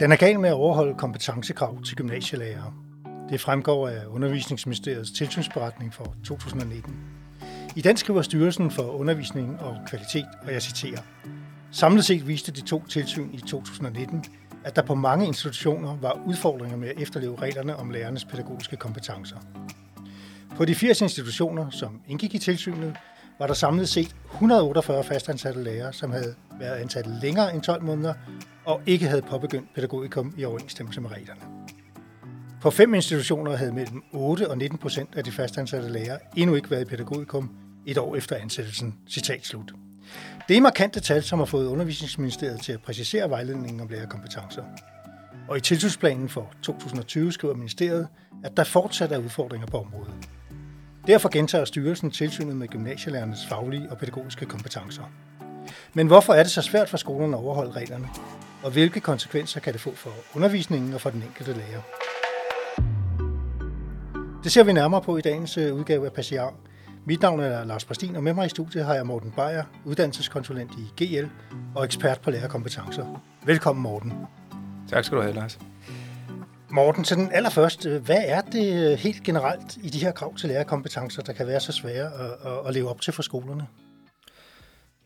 Den er gal med at overholde kompetencekrav til gymnasielærere. Det fremgår af Undervisningsministeriets tilsynsberetning for 2019. I den skriver Styrelsen for Undervisning og Kvalitet, og jeg citerer, Samlet set viste de to tilsyn i 2019, at der på mange institutioner var udfordringer med at efterleve reglerne om lærernes pædagogiske kompetencer. På de 80 institutioner, som indgik i tilsynet, var der samlet set 148 fastansatte lærere, som havde været ansat længere end 12 måneder og ikke havde påbegyndt pædagogikum i overensstemmelse med reglerne. På fem institutioner havde mellem 8 og 19 procent af de fastansatte lærere endnu ikke været i pædagogikum et år efter ansættelsen. Citat slut. Det er markante tal, som har fået Undervisningsministeriet til at præcisere vejledningen om lærerkompetencer. Og i tilsynsplanen for 2020 skriver ministeriet, at der fortsat er udfordringer på området. Derfor gentager styrelsen tilsynet med gymnasielærernes faglige og pædagogiske kompetencer. Men hvorfor er det så svært for skolerne at overholde reglerne? Og hvilke konsekvenser kan det få for undervisningen og for den enkelte lærer? Det ser vi nærmere på i dagens øh, udgave af Passiar. Mit navn er Lars Præstin, og med mig i studiet har jeg Morten Beyer, uddannelseskonsulent i GL og ekspert på lærerkompetencer. Velkommen, Morten. Tak skal du have, Lars. Morten, så den allerførst, hvad er det øh, helt generelt i de her krav til lærerkompetencer, der kan være så svære at, at, at leve op til for skolerne?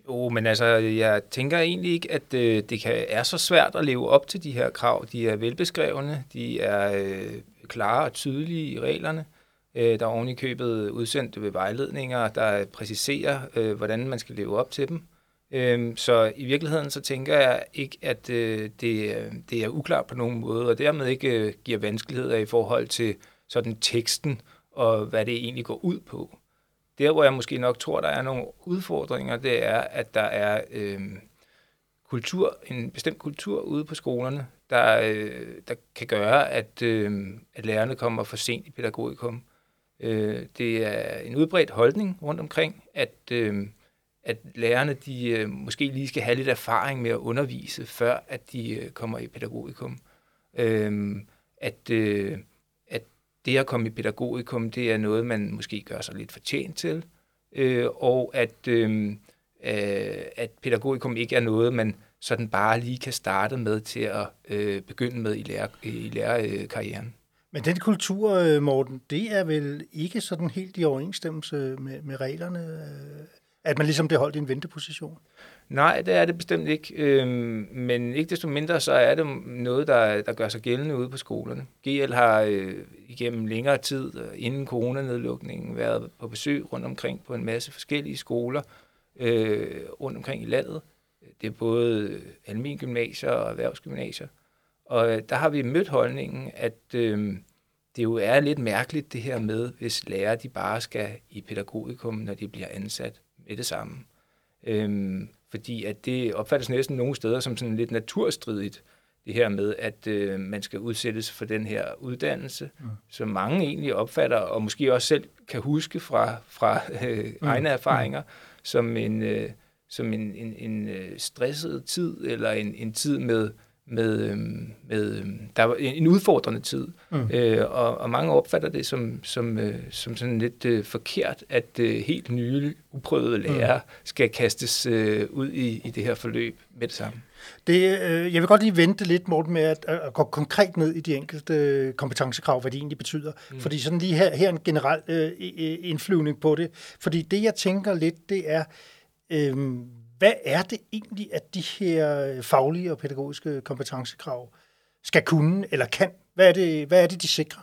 Jo, men altså, jeg tænker egentlig ikke, at øh, det kan, er så svært at leve op til de her krav. De er velbeskrevne, de er øh, klare og tydelige i reglerne. Øh, der er oven i købet udsendt ved vejledninger, der præciserer, øh, hvordan man skal leve op til dem. Øhm, så i virkeligheden så tænker jeg ikke, at øh, det, øh, det er uklart på nogen måde, og dermed ikke øh, giver vanskeligheder i forhold til sådan teksten og hvad det egentlig går ud på. Der, hvor jeg måske nok tror, der er nogle udfordringer, det er, at der er øh, kultur, en bestemt kultur ude på skolerne, der, øh, der kan gøre, at, øh, at lærerne kommer for sent i pædagogikum. Øh, det er en udbredt holdning rundt omkring, at, øh, at lærerne de, øh, måske lige skal have lidt erfaring med at undervise, før at de øh, kommer i pædagogikum. Øh, at, øh, at det at komme i pædagogikum, det er noget, man måske gør sig lidt fortjent til, øh, og at, øh, øh, at pædagogikum ikke er noget, man sådan bare lige kan starte med til at øh, begynde med i, lærer, i lærerkarrieren. Men den kultur, øh, Morten, det er vel ikke sådan helt i overensstemmelse med, med reglerne, øh, at man ligesom bliver holdt i en venteposition? Nej, det er det bestemt ikke. Øhm, men ikke desto mindre, så er det noget, der, der gør sig gældende ude på skolerne. GL har øh, igennem længere tid, øh, inden coronanedlukningen, været på besøg rundt omkring på en masse forskellige skoler øh, rundt omkring i landet. Det er både almindelige gymnasier og erhvervsgymnasier. Og øh, der har vi mødt holdningen, at øh, det jo er lidt mærkeligt det her med, hvis lærere de bare skal i pædagogikum, når de bliver ansat med det samme. Øh, fordi at det opfattes næsten nogle steder som sådan lidt naturstridigt, det her med, at øh, man skal udsættes for den her uddannelse, mm. som mange egentlig opfatter, og måske også selv kan huske fra, fra øh, mm. egne erfaringer, mm. som en, øh, som en, en, en øh, stresset tid, eller en, en tid med med, øhm, med øhm, der var en udfordrende tid, mm. øh, og, og mange opfatter det som, som, øh, som sådan lidt øh, forkert, at øh, helt nye, uprøvede mm. lærere mm. skal kastes øh, ud i, i det her forløb med det samme. Det, øh, jeg vil godt lige vente lidt, Morten, med at, at gå konkret ned i de enkelte øh, kompetencekrav, hvad de egentlig betyder. Mm. Fordi sådan lige her, her en generel øh, indflyvning på det. Fordi det, jeg tænker lidt, det er, øh, hvad er det egentlig, at de her øh, faglige og pædagogiske kompetencekrav skal kunne eller kan? Hvad er det, hvad er det de sikrer?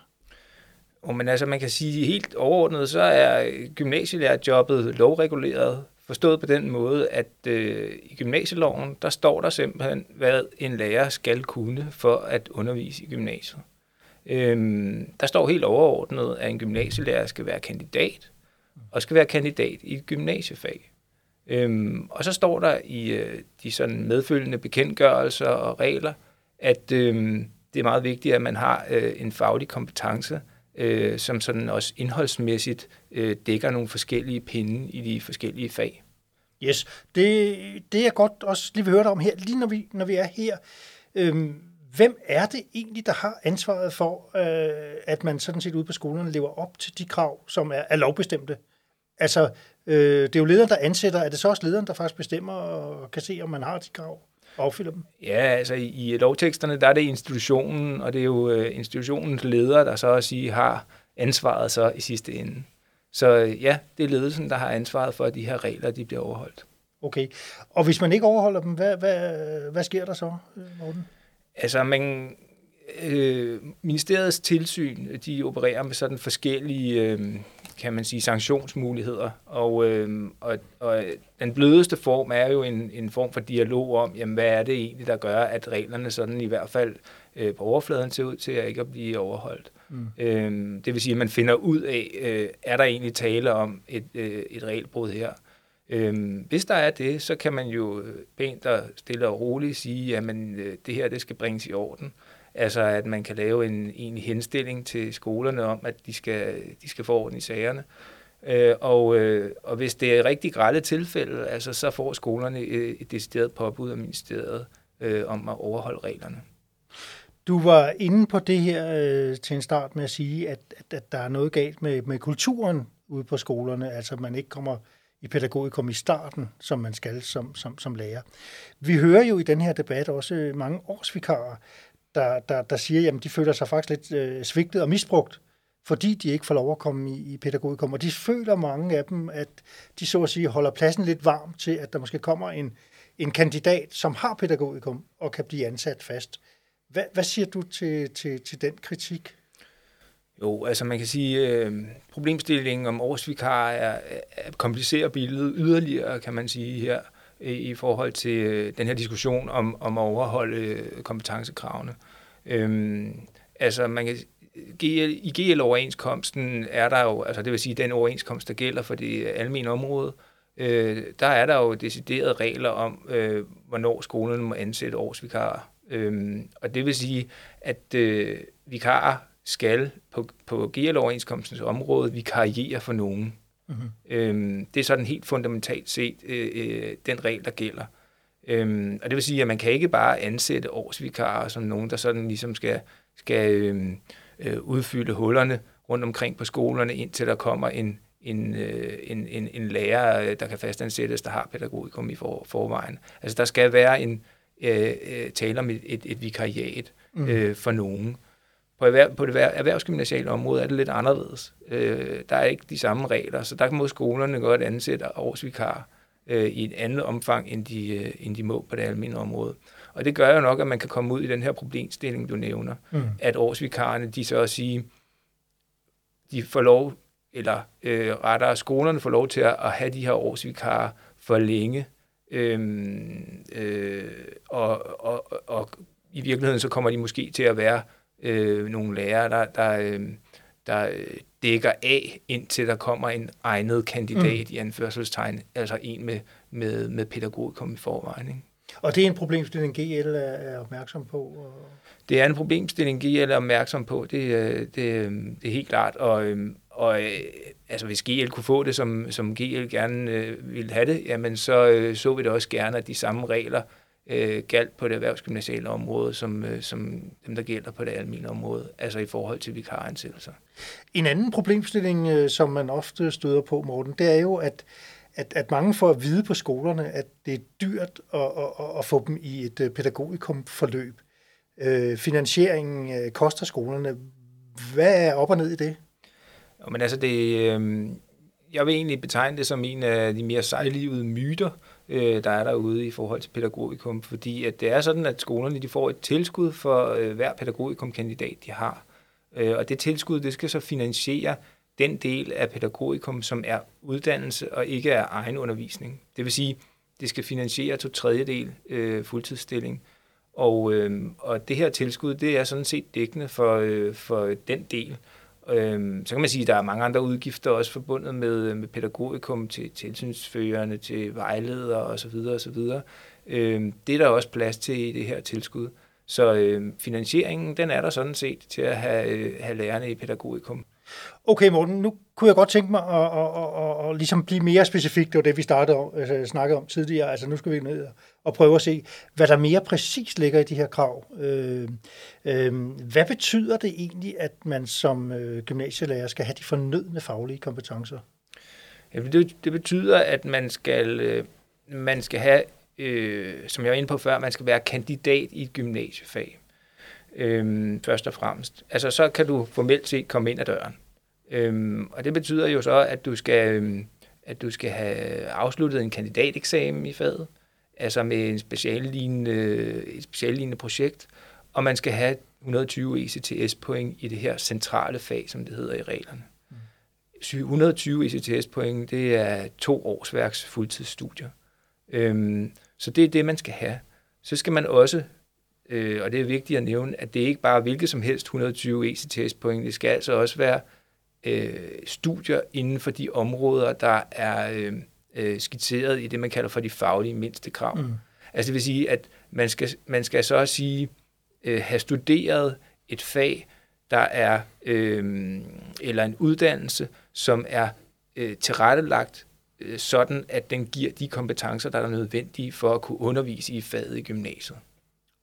Og men altså, man kan sige helt overordnet, så er øh, gymnasielærerjobbet lovreguleret, forstået på den måde, at øh, i gymnasieloven, der står der simpelthen, hvad en lærer skal kunne for at undervise i gymnasiet. Øhm, der står helt overordnet, at en gymnasielærer skal være kandidat, og skal være kandidat i et gymnasiefag. Øhm, og så står der i øh, de sådan medfølgende bekendtgørelser og regler, at øhm, det er meget vigtigt, at man har øh, en faglig kompetence, øh, som sådan også indholdsmæssigt øh, dækker nogle forskellige pinde i de forskellige fag. Yes, det, det er godt også lige vil høre dig om her, lige når vi, når vi er her. Øhm, hvem er det egentlig, der har ansvaret for, øh, at man sådan set ude på skolerne lever op til de krav, som er, er lovbestemte? Altså, Øh, det er jo lederen, der ansætter. Er det så også lederen, der faktisk bestemmer og kan se, om man har de krav? opfylder dem? Ja, altså i, i lovteksterne, der er det institutionen, og det er jo øh, institutionens leder, der så at sige har ansvaret så i sidste ende. Så øh, ja, det er ledelsen, der har ansvaret for, at de her regler de bliver overholdt. Okay. Og hvis man ikke overholder dem, hvad, hvad, hvad sker der så, Morten? Altså, man, øh, ministeriets tilsyn, de opererer med sådan forskellige, øh, kan man sige, sanktionsmuligheder. Og, øh, og, og den blødeste form er jo en, en form for dialog om, jamen, hvad er det egentlig, der gør, at reglerne sådan i hvert fald øh, på overfladen ser ud til at ikke at blive overholdt. Mm. Øh, det vil sige, at man finder ud af, øh, er der egentlig tale om et, øh, et regelbrud her. Øhm, hvis der er det, så kan man jo pænt og stille og roligt sige, at øh, det her det skal bringes i orden. Altså at man kan lave en egentlig henstilling til skolerne om, at de skal, de skal få orden i sagerne. Øh, og, øh, og hvis det er rigtig grælde tilfælde, altså, så får skolerne et, et decideret påbud af ministeriet øh, om at overholde reglerne. Du var inde på det her øh, til en start med at sige, at, at, at der er noget galt med, med kulturen ude på skolerne, altså man ikke kommer i pædagogikum i starten, som man skal som, som, som lærer. Vi hører jo i den her debat også mange årsvikarer, der, der, der siger, at de føler sig faktisk lidt øh, svigtet og misbrugt, fordi de ikke får lov at komme i, i pædagogikum. Og de føler mange af dem, at de så at sige holder pladsen lidt varm til, at der måske kommer en, en kandidat, som har pædagogikum og kan blive ansat fast. Hvad, hvad siger du til, til, til den kritik? Jo, altså man kan sige, øh, problemstillingen om årsvikar er, er komplicerer billedet yderligere, kan man sige her, i, i forhold til øh, den her diskussion om, om at overholde øh, kompetencekravene. Øhm, altså man kan GL, I GL-overenskomsten er der jo, altså det vil sige den overenskomst, der gælder for det almene område, øh, der er der jo deciderede regler om, øh, hvornår skolen må ansætte årsvikarer. Øh, og det vil sige, at øh, vikarer skal på, på GL-overenskomstens område vikariere for nogen. Mm-hmm. Øhm, det er sådan helt fundamentalt set øh, øh, den regel, der gælder. Øhm, og det vil sige, at man kan ikke bare ansætte årsvikarer som nogen, der sådan ligesom skal, skal øh, øh, udfylde hullerne rundt omkring på skolerne, indtil der kommer en, en, øh, en, en, en lærer, der kan fastansættes, der har pædagogikum i for, forvejen. Altså der skal være en øh, øh tale om et, et, et vikariat mm. øh, for nogen. På, erhverv, på det erhvervsgymnasiale område er det lidt anderledes. Øh, der er ikke de samme regler, så der må skolerne godt ansætte årsvikar øh, i et andet omfang, end de, øh, end de må på det almindelige område. Og det gør jo nok, at man kan komme ud i den her problemstilling, du nævner, mm. at årsvikarerne, de så at sige, de får lov, eller øh, rettere skolerne får lov til at, at have de her årsvikarer for længe, øhm, øh, og, og, og i virkeligheden så kommer de måske til at være øh, nogle lærere, der, der, øh, der dækker af, indtil der kommer en egnet kandidat mm. i anførselstegn, altså en med, med, med pædagogikum i forvejen. Ikke? Og det er en problemstilling, GL er opmærksom på? Og... Det er en problemstilling, GL er opmærksom på, det, det, det er helt klart. Og, og øh, altså, hvis GL kunne få det, som, som GL gerne øh, ville have det, jamen så øh, så vi det også gerne, at de samme regler øh, galt på det erhvervsgymnasiale område, som, øh, som dem, der gælder på det almindelige område, altså i forhold til vikaransættelser. En anden problemstilling, øh, som man ofte støder på, Morten, det er jo, at, at, at mange får at vide på skolerne, at det er dyrt at, at, at få dem i et øh, pædagogikum-forløb. Øh, finansieringen øh, koster skolerne. Hvad er op og ned i det? Jo, men altså det, øh, jeg vil egentlig betegne det som en af de mere sejlivede myter, øh, der er derude i forhold til pædagogikum, fordi at det er sådan, at skolerne de får et tilskud for øh, hver pædagogikum-kandidat, de har. Øh, og det tilskud, det skal så finansiere den del af pædagogikum, som er uddannelse og ikke er egen undervisning. Det vil sige, det skal finansiere to tredjedel øh, fuldtidsstilling. Og, øh, og det her tilskud, det er sådan set dækkende for, øh, for den del. Øhm, så kan man sige, at der er mange andre udgifter også forbundet med, øh, med pædagogikum til tilsynsførende, til vejledere osv. osv. Øhm, det er der også plads til i det her tilskud. Så øhm, finansieringen, den er der sådan set til at have, øh, have lærerne i pædagogikum. Okay, Morten, nu kunne jeg godt tænke mig at, at, at, at, at ligesom blive mere specifik. Det var det, vi startede om, altså, snakkede om tidligere. Altså, nu skal vi ned og prøve at se, hvad der mere præcis ligger i de her krav. Øh, øh, hvad betyder det egentlig, at man som øh, gymnasielærer skal have de fornødne faglige kompetencer? Ja, det, det betyder, at man skal, øh, man skal have øh, som jeg var inde på før, man skal være kandidat i et gymnasiefag. Øh, først og fremmest. Altså, så kan du formelt set komme ind ad døren. Øh, og det betyder jo så, at du skal, øh, at du skal have afsluttet en kandidateksamen i faget, altså med en speciallignende, et speciallignende projekt, og man skal have 120 ECTS-point i det her centrale fag, som det hedder i reglerne. 120 ECTS-point, det er to årsværks fuldtidsstudier. Øhm, så det er det, man skal have. Så skal man også, øh, og det er vigtigt at nævne, at det ikke bare er hvilket som helst 120 ECTS-point, det skal altså også være øh, studier inden for de områder, der er øh, øh, skitseret i det, man kalder for de faglige mindste krav. Mm. Altså det vil sige, at man skal, man skal så at sige øh, have studeret et fag, der er, øh, eller en uddannelse, som er øh, tilrettelagt øh, sådan, at den giver de kompetencer, der er nødvendige for at kunne undervise i faget i gymnasiet.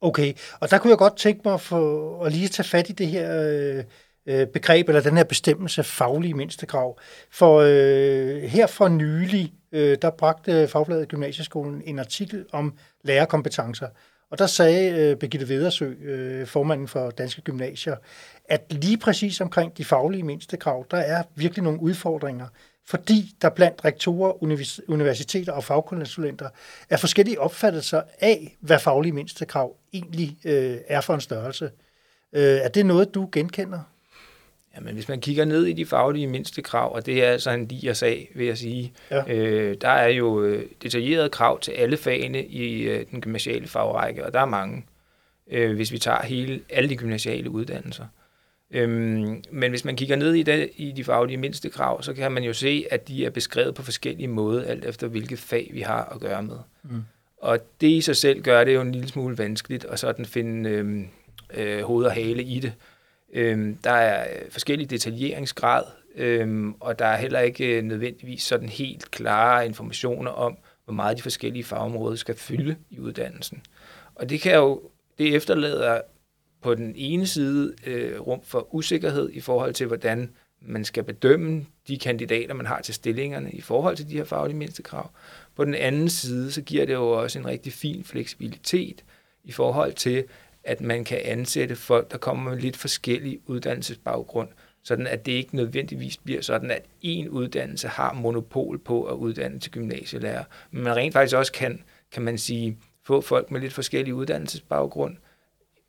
Okay, og der kunne jeg godt tænke mig for at lige tage fat i det her øh, øh, begreb, eller den her bestemmelse faglige mindstekrav. For øh, her for nylig, øh, der bragte Fagbladet Gymnasieskolen en artikel om lærerkompetencer, og der sagde øh, Birgitte Vedersø, øh, formanden for Danske Gymnasier, at lige præcis omkring de faglige mindstekrav, der er virkelig nogle udfordringer, fordi der blandt rektorer, universiteter og fagkonsulenter er forskellige opfattelser af, hvad faglige mindstekrav egentlig øh, er for en størrelse. Øh, er det noget, du genkender? Jamen, hvis man kigger ned i de faglige mindste krav, og det er altså en lige sag, vil jeg sige, ja. øh, der er jo øh, detaljerede krav til alle fagene i øh, den gymnasiale fagrække, og der er mange, øh, hvis vi tager hele, alle de gymnasiale uddannelser. Øhm, men hvis man kigger ned i, det, i de faglige mindste krav, så kan man jo se, at de er beskrevet på forskellige måder, alt efter hvilket fag vi har at gøre med. Mm. Og det i sig selv gør det jo en lille smule vanskeligt at sådan finde øh, øh, hoved og hale i det. Øhm, der er forskellige forskellig detaljeringsgrad, øhm, og der er heller ikke øh, nødvendigvis sådan helt klare informationer om, hvor meget de forskellige fagområder skal fylde i uddannelsen. Og det kan jo, det efterlader på den ene side øh, rum for usikkerhed i forhold til, hvordan man skal bedømme de kandidater, man har til stillingerne i forhold til de her faglige mindstekrav. På den anden side, så giver det jo også en rigtig fin fleksibilitet i forhold til, at man kan ansætte folk, der kommer med lidt forskellig uddannelsesbaggrund, sådan at det ikke nødvendigvis bliver sådan, at en uddannelse har monopol på at uddanne til gymnasielærer. Men man rent faktisk også kan, kan man sige, få folk med lidt forskellig uddannelsesbaggrund,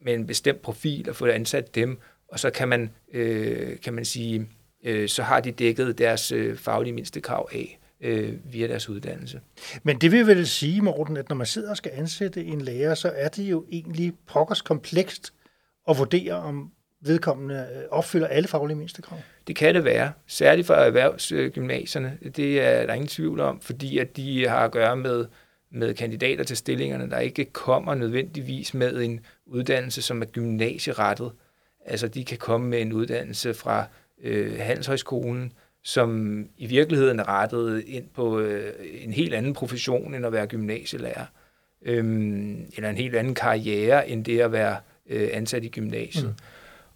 med en bestemt profil og få ansat dem, og så kan man, øh, kan man sige, øh, så har de dækket deres øh, faglige mindste krav af øh, via deres uddannelse. Men det vil vel sige, Morten, at når man sidder og skal ansætte en lærer, så er det jo egentlig pokkers komplekst at vurdere, om vedkommende øh, opfylder alle faglige mindstekrav? Det kan det være, særligt for erhvervsgymnasierne. Det er der ingen tvivl om, fordi at de har at gøre med, med kandidater til stillingerne, der ikke kommer nødvendigvis med en uddannelse, som er gymnasierettet. Altså de kan komme med en uddannelse fra øh, Handelshøjskolen, som i virkeligheden er rettet ind på øh, en helt anden profession end at være gymnasielærer, øhm, eller en helt anden karriere end det at være øh, ansat i gymnasiet. Mm.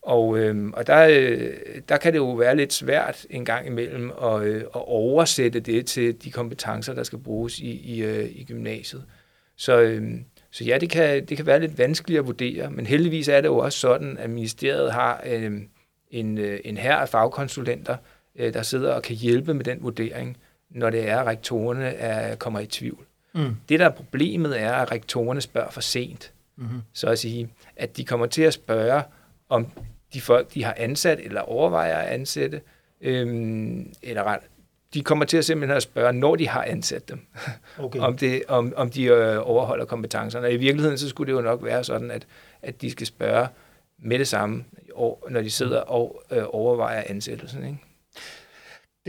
Og, øh, og der, øh, der kan det jo være lidt svært en gang imellem at, øh, at oversætte det til de kompetencer, der skal bruges i, i, øh, i gymnasiet. Så, øh, så ja, det kan, det kan være lidt vanskeligt at vurdere, men heldigvis er det jo også sådan, at ministeriet har øh, en, øh, en her af fagkonsulenter, øh, der sidder og kan hjælpe med den vurdering, når det er, at rektorerne er, kommer i tvivl. Mm. Det, der er problemet, er, at rektorerne spørger for sent. Mm-hmm. Så at sige, at de kommer til at spørge, om de folk, de har ansat eller overvejer at ansætte, øhm, eller ret, de kommer til at simpelthen at spørge, når de har ansat dem, okay. om, det, om, om de øh, overholder kompetencerne. Og i virkeligheden, så skulle det jo nok være sådan, at, at de skal spørge med det samme, når de sidder og øh, overvejer ansættelsen. Ikke?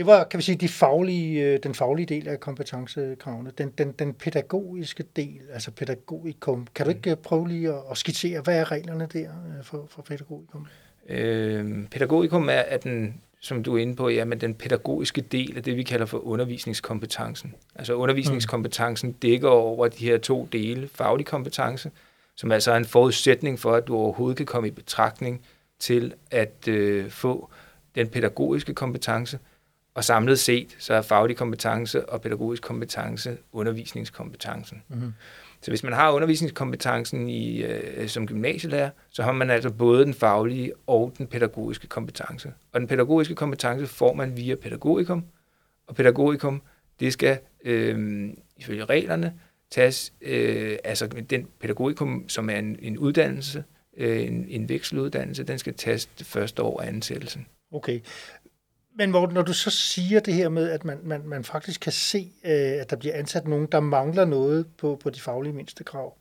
Det var, kan vi sige, de faglige, øh, den faglige del af kompetencekravene. Den, den, den pædagogiske del, altså pædagogikum. Kan du ikke øh, prøve lige at, at skitsere, hvad er reglerne der øh, for, for pædagogikum? Øh, pædagogikum er, at den, som du er inde på, ja, men den pædagogiske del af det, vi kalder for undervisningskompetencen. Altså undervisningskompetencen dækker over de her to dele, faglig kompetence, som altså er en forudsætning for, at du overhovedet kan komme i betragtning til at øh, få den pædagogiske kompetence, og samlet set, så er faglig kompetence og pædagogisk kompetence undervisningskompetencen. Mm-hmm. Så hvis man har undervisningskompetencen i, øh, som gymnasielærer, så har man altså både den faglige og den pædagogiske kompetence. Og den pædagogiske kompetence får man via pædagogikum, og pædagogikum, det skal øh, ifølge reglerne tages, øh, altså den pædagogikum, som er en, en uddannelse, øh, en, en vekseluddannelse, den skal tages det første år af ansættelsen. Okay. Men Morten, når du så siger det her med, at man, man, man faktisk kan se, øh, at der bliver ansat nogen, der mangler noget på, på de faglige mindstekrav,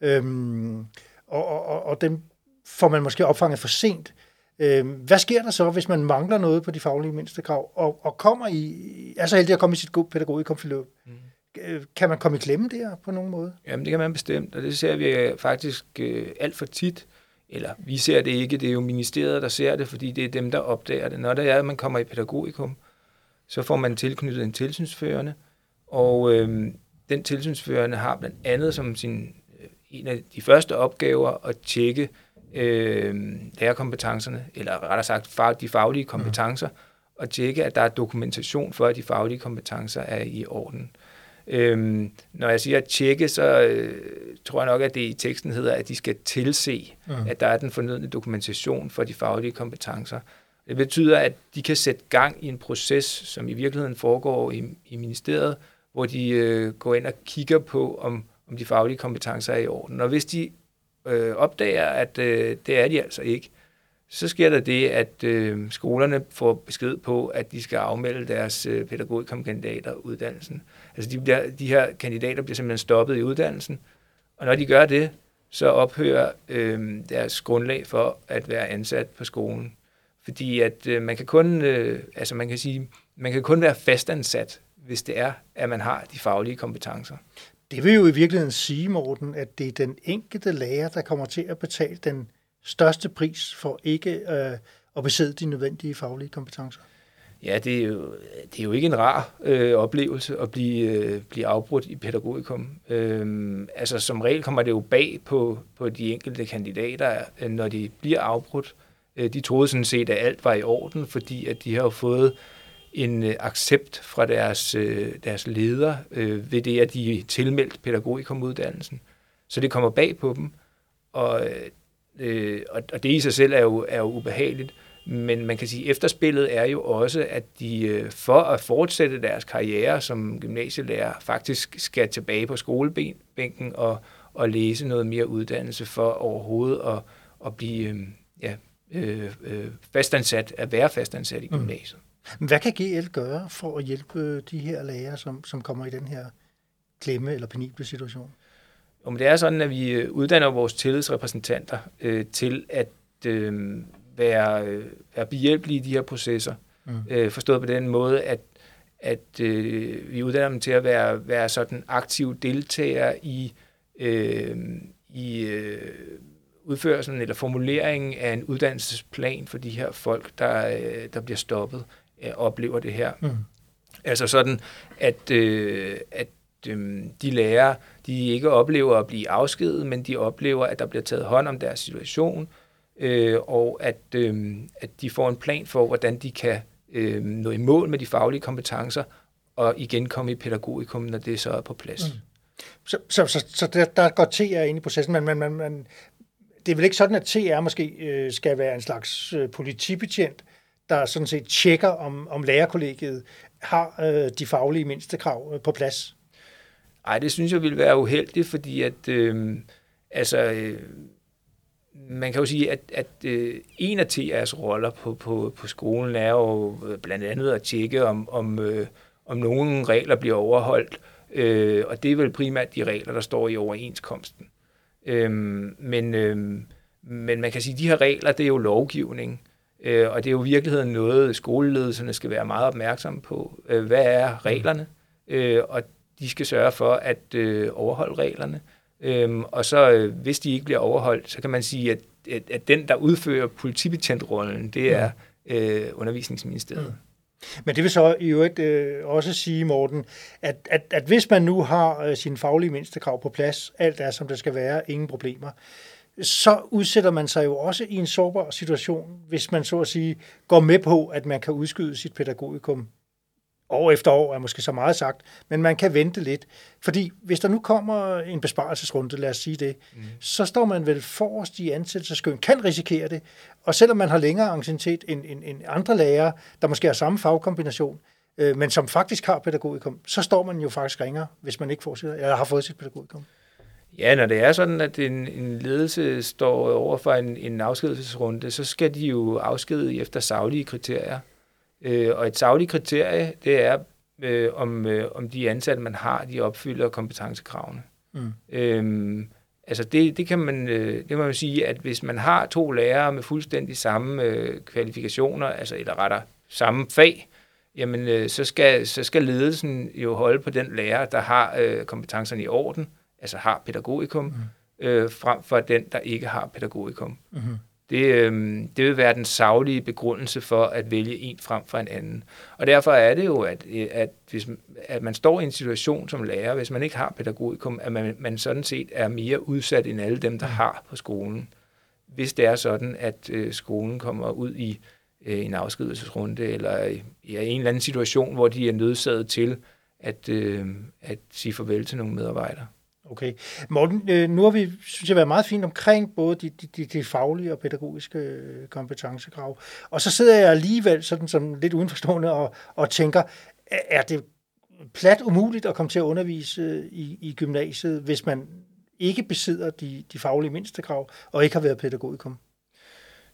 øhm, og, og, og dem får man måske opfanget for sent, øhm, hvad sker der så, hvis man mangler noget på de faglige mindstekrav, og, og kommer i, er så heldig at komme i sit gode pædagogikumforløb? Mm. Øh, kan man komme i klemme der på nogen måde? Jamen, det kan man bestemt, og det ser vi øh, faktisk øh, alt for tit eller vi ser det ikke, det er jo ministeriet, der ser det, fordi det er dem, der opdager det. Når det er, at man kommer i pædagogikum, så får man tilknyttet en tilsynsførende, og øh, den tilsynsførende har blandt andet som sin, øh, en af de første opgaver at tjekke øh, lærerkompetencerne, eller rettere sagt de faglige kompetencer, og tjekke, at der er dokumentation for, at de faglige kompetencer er i orden. Øhm, når jeg siger at tjekke, så øh, tror jeg nok, at det i teksten hedder, at de skal tilse, mm. at der er den fornødne dokumentation for de faglige kompetencer. Det betyder, at de kan sætte gang i en proces, som i virkeligheden foregår i, i ministeriet, hvor de øh, går ind og kigger på, om, om de faglige kompetencer er i orden. Og hvis de øh, opdager, at øh, det er de altså ikke, så sker der det, at øh, skolerne får besked på, at de skal afmelde deres øh, pædagogikkandidater uddannelsen. Altså de, bliver, de her kandidater bliver simpelthen stoppet i uddannelsen, og når de gør det, så ophører øh, deres grundlag for at være ansat på skolen. Fordi at øh, man kan kun, øh, altså man kan sige, man kan kun være fastansat, hvis det er, at man har de faglige kompetencer. Det vil jo i virkeligheden sige, Morten, at det er den enkelte lærer, der kommer til at betale den største pris for ikke øh, at besidde de nødvendige faglige kompetencer. Ja, det er jo, det er jo ikke en rar øh, oplevelse at blive, øh, blive afbrudt i pædagogikum. Øhm, altså som regel kommer det jo bag på, på de enkelte kandidater, øh, når de bliver afbrudt. Øh, de troede sådan set, at alt var i orden, fordi at de har jo fået en øh, accept fra deres, øh, deres leder øh, ved det, at de er tilmeldt pædagogikumuddannelsen. Så det kommer bag på dem, og, øh, og det i sig selv er jo, er jo ubehageligt. Men man kan sige, at efterspillet er jo også, at de øh, for at fortsætte deres karriere som gymnasielærer faktisk skal tilbage på skolebænken og, og læse noget mere uddannelse for overhovedet at, at blive øh, ja, øh, øh, fastansat, at være fastansat i mm. gymnasiet. Mm. Hvad kan GL gøre for at hjælpe de her lærere, som, som kommer i den her klemme eller penible situation? Om det er sådan, at vi øh, uddanner vores tillidsrepræsentanter øh, til at øh, være, øh, være behjælpelige i de her processer. Mm. Øh, forstået på den måde, at, at øh, vi uddanner dem til at være, være sådan aktive deltagere i, øh, i øh, udførelsen eller formuleringen af en uddannelsesplan for de her folk, der, øh, der bliver stoppet øh, oplever det her. Mm. Altså sådan, at, øh, at øh, de lærer, de ikke oplever at blive afskedet, men de oplever, at der bliver taget hånd om deres situation, øh, og at, øh, at de får en plan for, hvordan de kan øh, nå i mål med de faglige kompetencer, og igen komme i pædagogikum, når det så er på plads. Mm. Så, så, så, så der, der går TR ind i processen, men men, men, men det er vel ikke sådan, at TR måske øh, skal være en slags øh, politibetjent, der sådan set tjekker, om, om lærerkollegiet har øh, de faglige mindstekrav øh, på plads? Ej, det synes jeg ville være uheldigt, fordi at øh, altså, øh, man kan jo sige, at, at øh, en af TR's roller på, på, på skolen er jo øh, blandt andet at tjekke, om, om, øh, om nogle regler bliver overholdt, øh, og det er vel primært de regler, der står i overenskomsten. Øh, men, øh, men man kan sige, at de her regler, det er jo lovgivning, øh, og det er jo i virkeligheden noget, skoleledelserne skal være meget opmærksomme på. Øh, hvad er reglerne? Øh, og de skal sørge for at øh, overholde reglerne. Øhm, og så øh, hvis de ikke bliver overholdt, så kan man sige, at, at, at den, der udfører politibetjentrollen, det er øh, undervisningsministeriet. Mm. Men det vil så i øvrigt øh, også sige, Morten, at, at, at hvis man nu har øh, sin faglige mindstekrav på plads, alt er som det skal være, ingen problemer, så udsætter man sig jo også i en sårbar situation, hvis man så at sige går med på, at man kan udskyde sit pædagogikum år efter år er måske så meget sagt, men man kan vente lidt. Fordi hvis der nu kommer en besparelsesrunde, lad os sige det, mm. så står man vel forrest i ansættelseskøen, kan risikere det, og selvom man har længere anciennitet end, end, end andre lærere, der måske har samme fagkombination, øh, men som faktisk har pædagogikum, så står man jo faktisk ringere, hvis man ikke får sit, eller har fået sit pædagogikum. Ja, når det er sådan, at en, en ledelse står over for en, en afskedelsesrunde, så skal de jo afskede efter savlige kriterier. Øh, og et savligt kriterie, det er, øh, om, øh, om de ansatte, man har, de opfylder kompetencekravene. Mm. Øhm, altså det, det kan man øh, det må man sige, at hvis man har to lærere med fuldstændig samme øh, kvalifikationer, altså eller retter samme fag, jamen øh, så, skal, så skal ledelsen jo holde på den lærer, der har øh, kompetencerne i orden, altså har pædagogikum, mm. øh, frem for den, der ikke har pædagogikum. Mm-hmm. Det, øh, det vil være den savlige begrundelse for at vælge en frem for en anden. Og derfor er det jo, at, at, hvis, at man står i en situation som lærer, hvis man ikke har pædagogikum, at man, man sådan set er mere udsat end alle dem, der mm. har på skolen. Hvis det er sådan, at øh, skolen kommer ud i øh, en afskedelsesrunde, eller i, i en eller anden situation, hvor de er nødsaget til at, øh, at sige farvel til nogle medarbejdere. Okay. Morten, øh, nu har vi, synes jeg, været meget fint omkring både de, de, de, faglige og pædagogiske øh, kompetencekrav. Og så sidder jeg alligevel sådan som lidt udenforstående og, og tænker, er det plat umuligt at komme til at undervise øh, i, i gymnasiet, hvis man ikke besidder de, de faglige mindstekrav og ikke har været pædagogikum?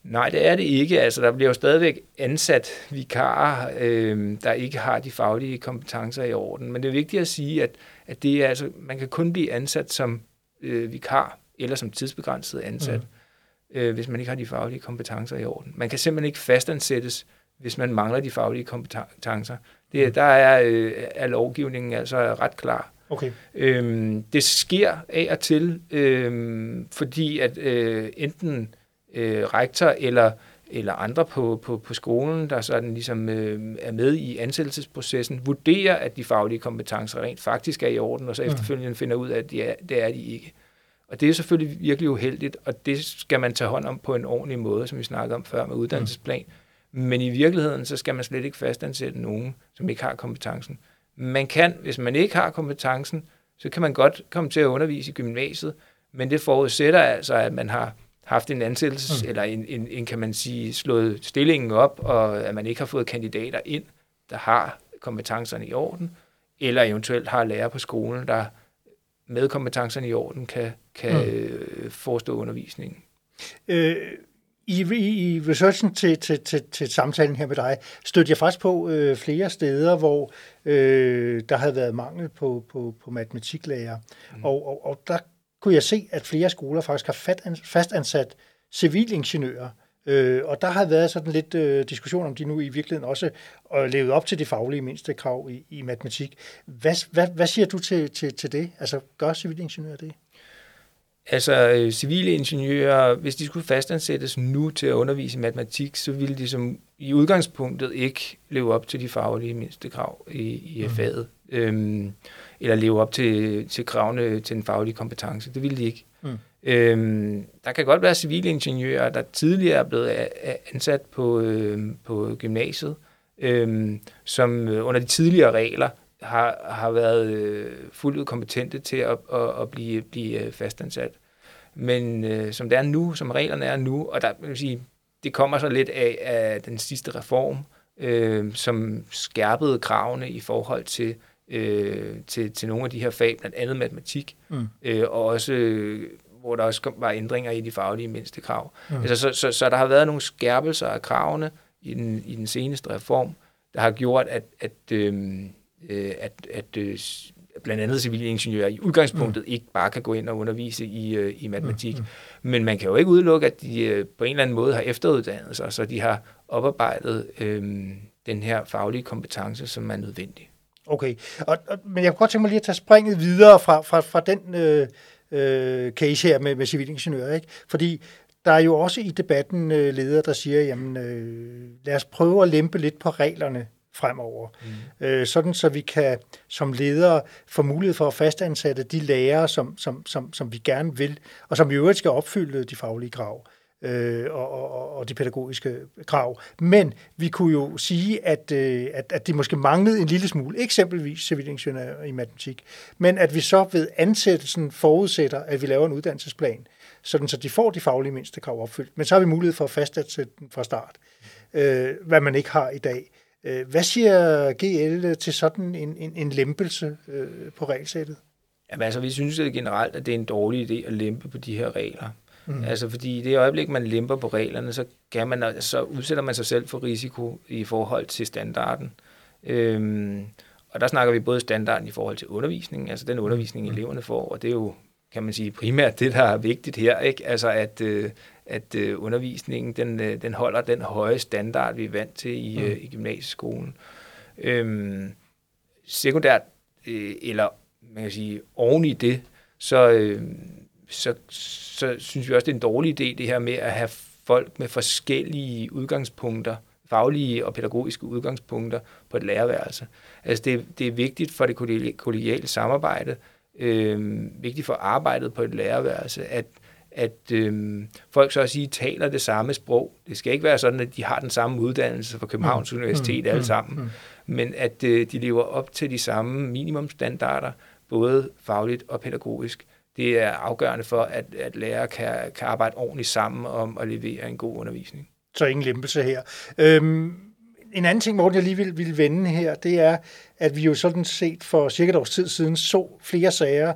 Nej, det er det ikke. Altså, der bliver jo stadigvæk ansat vikarer, øh, der ikke har de faglige kompetencer i orden. Men det er vigtigt at sige, at, at det er, altså, man kan kun blive ansat som øh, vikar eller som tidsbegrænset ansat, mm. øh, hvis man ikke har de faglige kompetencer i orden. Man kan simpelthen ikke fastansættes, hvis man mangler de faglige kompetencer. Det, mm. Der er, øh, er lovgivningen altså ret klar. Okay. Øhm, det sker af og til, øh, fordi at øh, enten øh, rektor eller, eller andre på, på, på skolen, der sådan ligesom øh, er med i ansættelsesprocessen, vurderer, at de faglige kompetencer rent faktisk er i orden, og så mm. efterfølgende finder ud af, at de er, det er de ikke. Og det er selvfølgelig virkelig uheldigt, og det skal man tage hånd om på en ordentlig måde, som vi snakkede om før med uddannelsesplan. Mm. Men i virkeligheden, så skal man slet ikke fastansætte nogen, som ikke har kompetencen. Man kan, hvis man ikke har kompetencen, så kan man godt komme til at undervise i gymnasiet, men det forudsætter altså, at man har haft en ansættelse, mm. eller en, en, en, kan man sige, slået stillingen op, og at man ikke har fået kandidater ind, der har kompetencerne i orden, eller eventuelt har lærer på skolen, der med kompetencerne i orden kan, kan mm. øh, forestå undervisningen. Øh, i, i, i researchen til, til, til, til samtalen her med dig, stødte jeg faktisk på øh, flere steder, hvor øh, der havde været mangel på, på, på matematiklærer. Mm. Og, og, og der kunne jeg se, at flere skoler faktisk har fastansat civilingeniører. Øh, og der har været sådan lidt øh, diskussion om de nu i virkeligheden også øh, levet op til de faglige mindste krav i, i matematik. Hvad, hvad, hvad siger du til, til, til det? Altså, gør civilingeniører det? Altså, øh, civile ingeniører, hvis de skulle fastansættes nu til at undervise i matematik, så ville de som i udgangspunktet ikke leve op til de faglige mindste krav i, i mm. faget. Øhm, eller leve op til, til kravene til den faglige kompetence. Det ville de ikke. Mm. Øhm, der kan godt være civile ingeniører, der tidligere er blevet ansat på, øh, på gymnasiet, øh, som under de tidligere regler har, har været øh, fuldt ud kompetente til at, at, at blive, blive fastansat. Men øh, som det er nu, som reglerne er nu, og der vil sige, det kommer så lidt af, af den sidste reform, øh, som skærpede kravene i forhold til øh, til, til nogle af de her fag, blandt andet matematik, mm. øh, og også øh, hvor der også var ændringer i de faglige mindste krav. Mm. Altså, så, så, så der har været nogle skærpelser af kravene i den, i den seneste reform, der har gjort, at, at, øh, at, at øh, blandt andet civilingeniører i udgangspunktet mm. ikke bare kan gå ind og undervise i, øh, i matematik. Mm. Mm. Men man kan jo ikke udelukke, at de øh, på en eller anden måde har efteruddannet sig, så de har oparbejdet øh, den her faglige kompetence, som er nødvendig. Okay, og, og, men jeg kunne godt tænke mig lige at tage springet videre fra, fra, fra den øh, øh, case her med, med civilingeniører, ikke? Fordi der er jo også i debatten øh, ledere, der siger, jamen øh, lad os prøve at lempe lidt på reglerne fremover, mm. øh, sådan så vi kan som ledere få mulighed for at fastansætte de lærere, som, som, som, som vi gerne vil, og som i øvrigt skal opfylde de faglige krav. øh, øh, og, og, og de pædagogiske krav. Men vi kunne jo sige, at, øh, at, at det måske manglede en lille smule, eksempelvis civilingeniør i matematik, men at vi så ved ansættelsen forudsætter, at vi laver en uddannelsesplan, sådan så de får de faglige mindste krav opfyldt. Men så har vi mulighed for at fastsætte den fra start, øh, hvad man ikke har i dag. Øh, hvad siger GL til sådan en, en, en lempelse øh, på regelsættet? Jamen altså, vi synes generelt, at det er en dårlig idé at lempe på de her regler. Mm. Altså, fordi i det øjeblik, man lemper på reglerne, så, kan man, så udsætter man sig selv for risiko i forhold til standarden. Øhm, og der snakker vi både standarden i forhold til undervisning, altså den undervisning, mm. eleverne får, og det er jo, kan man sige, primært det, der er vigtigt her, ikke? Altså, at, øh, at øh, undervisningen, den, øh, den holder den høje standard, vi er vant til i, mm. øh, i gymnasieskolen. Øhm, sekundært, øh, eller man kan sige, oven i det, så, øh, så, så synes vi også, det er en dårlig idé, det her med at have folk med forskellige udgangspunkter, faglige og pædagogiske udgangspunkter på et lærerværelse. Altså det, det er vigtigt for det kollegiale samarbejde, øh, vigtigt for arbejdet på et lærerværelse, at, at øh, folk så at sige taler det samme sprog. Det skal ikke være sådan, at de har den samme uddannelse fra Københavns mm. Universitet mm. alle mm. sammen, mm. men at øh, de lever op til de samme minimumstandarder, både fagligt og pædagogisk. Det er afgørende for, at, at lærere kan, kan arbejde ordentligt sammen om at levere en god undervisning. Så ingen lempelse her. Øhm, en anden ting, Morten, jeg lige vil, vil vende her, det er, at vi jo sådan set for cirka et års tid siden så flere sager,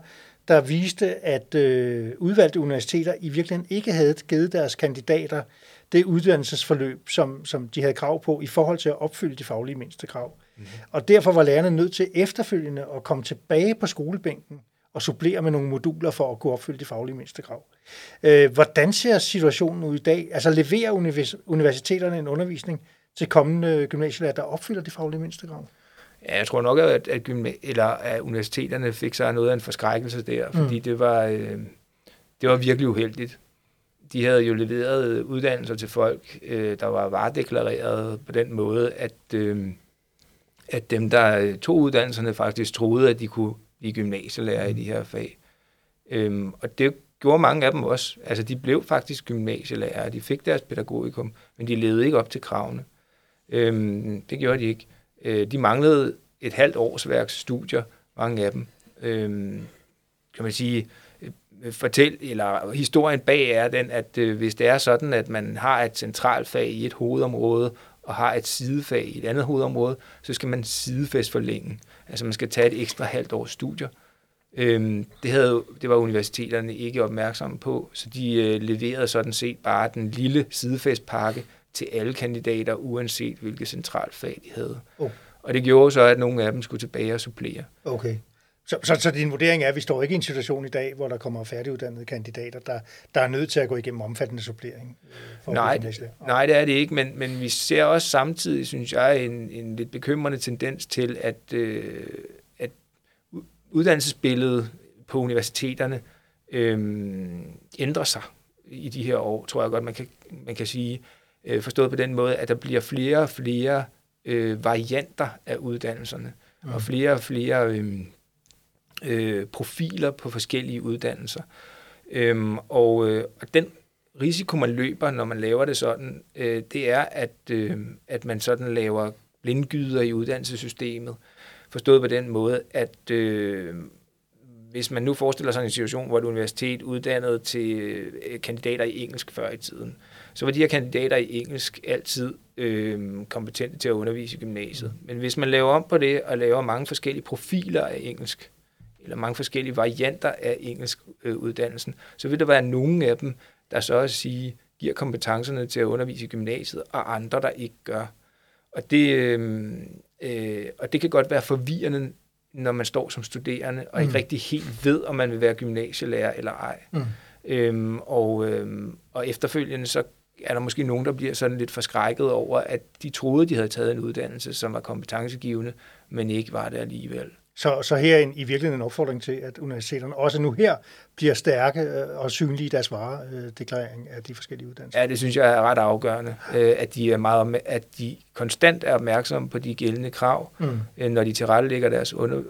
der viste, at øh, udvalgte universiteter i virkeligheden ikke havde givet deres kandidater det uddannelsesforløb, som, som de havde krav på i forhold til at opfylde de faglige mindste krav. Mm. Og derfor var lærerne nødt til efterfølgende at komme tilbage på skolebænken og supplere med nogle moduler for at kunne opfylde de faglige mindste krav. Øh, hvordan ser situationen ud i dag? Altså leverer universiteterne en undervisning til kommende gymnasielærer, der opfylder de faglige mindste krav? Ja, jeg tror nok, at, at, gymna- eller at universiteterne fik sig noget af en forskrækkelse der, fordi mm. det, var, øh, det var virkelig uheldigt. De havde jo leveret uddannelser til folk, øh, der var varedeklareret på den måde, at, øh, at dem, der tog uddannelserne, faktisk troede, at de kunne blive gymnasielærer i de her fag. Øhm, og det gjorde mange af dem også. Altså, de blev faktisk gymnasielærer, de fik deres pædagogikum, men de levede ikke op til kravene. Øhm, det gjorde de ikke. Øh, de manglede et halvt års værks studier, mange af dem. Øhm, kan man sige, øh, fortæl, eller historien bag er den, at øh, hvis det er sådan, at man har et centralt fag i et hovedområde, og har et sidefag i et andet hovedområde, så skal man sidefest forlænge. Altså man skal tage et ekstra halvt års studier. Øhm, det, havde, det var universiteterne ikke opmærksomme på, så de øh, leverede sådan set bare den lille sidefestpakke til alle kandidater, uanset hvilket centralt fag de havde. Oh. Og det gjorde så, at nogle af dem skulle tilbage og supplere. Okay. Så, så, så din vurdering er, at vi står ikke i en situation i dag, hvor der kommer færdiguddannede kandidater, der, der er nødt til at gå igennem omfattende supplering? Øh, for nej, nej, det er det ikke, men, men vi ser også samtidig, synes jeg, en, en lidt bekymrende tendens til, at, øh, at uddannelsesbilledet på universiteterne øh, ændrer sig i de her år, tror jeg godt, man kan, man kan sige. Øh, forstået på den måde, at der bliver flere og flere øh, varianter af uddannelserne, mm. og flere og flere øh, øh, profiler på forskellige uddannelser. Øhm, og, øh, og den risiko, man løber, når man laver det sådan, øh, det er, at, øh, at man sådan laver blindgyder i uddannelsessystemet. Forstået på den måde, at øh, hvis man nu forestiller sig en situation, hvor et universitet uddannede til øh, kandidater i engelsk før i tiden, så var de her kandidater i engelsk altid øh, kompetente til at undervise i gymnasiet. Men hvis man laver om på det og laver mange forskellige profiler af engelsk, eller mange forskellige varianter af engelsk øh, uddannelsen, så vil der være nogle af dem, der så at sige giver kompetencerne til at undervise i gymnasiet, og andre, der ikke gør. Og det, øh, øh, og det kan godt være forvirrende, når man står som studerende, og mm. ikke rigtig helt ved, om man vil være gymnasielærer eller ej. Mm. Øhm, og, øhm, og efterfølgende så er der måske nogen, der bliver sådan lidt forskrækket over, at de troede, de havde taget en uddannelse, som var kompetencegivende, men ikke var det alligevel. Så, så her er en, i virkeligheden en opfordring til, at universiteterne også nu her bliver stærke øh, og synlige i deres varedeklarering af de forskellige uddannelser. Ja, det synes jeg er ret afgørende, øh, at de er meget, at de konstant er opmærksomme på de gældende krav, mm. Øh, når de tilrettelægger deres, under,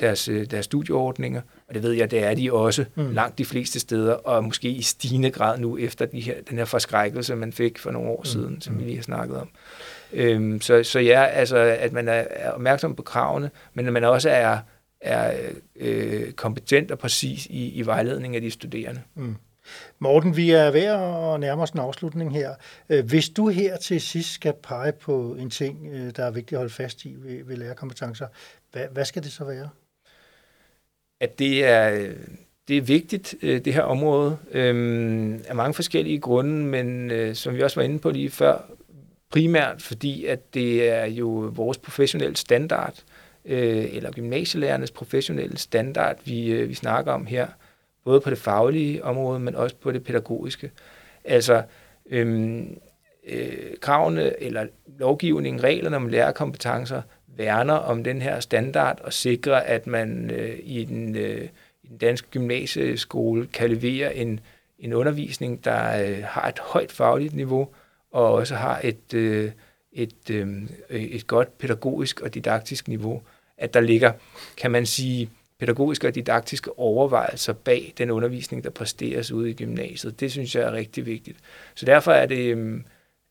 deres, deres studieordninger, Og det ved jeg, det er de også mm. langt de fleste steder, og måske i stigende grad nu efter de her, den her forskrækkelse, man fik for nogle år mm. siden, som vi lige har snakket om. Øhm, så, så ja, altså, at man er, er opmærksom på kravene, men at man også er, er øh, kompetent og præcis i, i vejledning af de studerende. Mm. Morten, vi er ved at nærme os en afslutning her. Øh, hvis du her til sidst skal pege på en ting, øh, der er vigtigt at holde fast i ved, ved lærerkompetencer, hvad, hvad skal det så være? At det er, det er vigtigt, øh, det her område, øh, af mange forskellige grunde, men øh, som vi også var inde på lige før, primært fordi, at det er jo vores professionelle standard, øh, eller gymnasielærernes professionelle standard, vi, øh, vi snakker om her, både på det faglige område, men også på det pædagogiske. Altså, øhm, øh, kravene eller lovgivningen, reglerne om lærerkompetencer, værner om den her standard og sikrer, at man øh, i, den, øh, i den danske gymnasieskole kan levere en, en undervisning, der øh, har et højt fagligt niveau og også har et, øh, et, øh, et godt pædagogisk og didaktisk niveau. At der ligger, kan man sige, pædagogiske og didaktiske overvejelser bag den undervisning, der præsteres ude i gymnasiet. Det synes jeg er rigtig vigtigt. Så derfor er det, øh,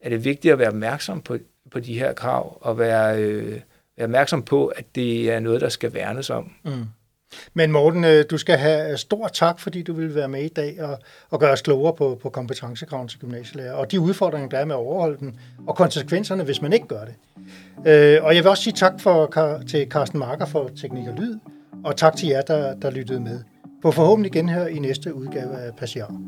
er det vigtigt at være opmærksom på, på de her krav, og være, øh, være opmærksom på, at det er noget, der skal værnes om. Mm. Men Morten, øh, du skal have stor tak, fordi du vil være med i dag og, og gøre os klogere på, på kompetencekraven til gymnasielærer, og de udfordringer, der er med at overholde dem, og konsekvenserne, hvis man ikke gør det. Øh, og jeg vil også sige tak for, til Carsten Marker for Teknik og Lyd, og tak til jer, der, der lyttede med. På forhåbentlig genhør i næste udgave af Passiar.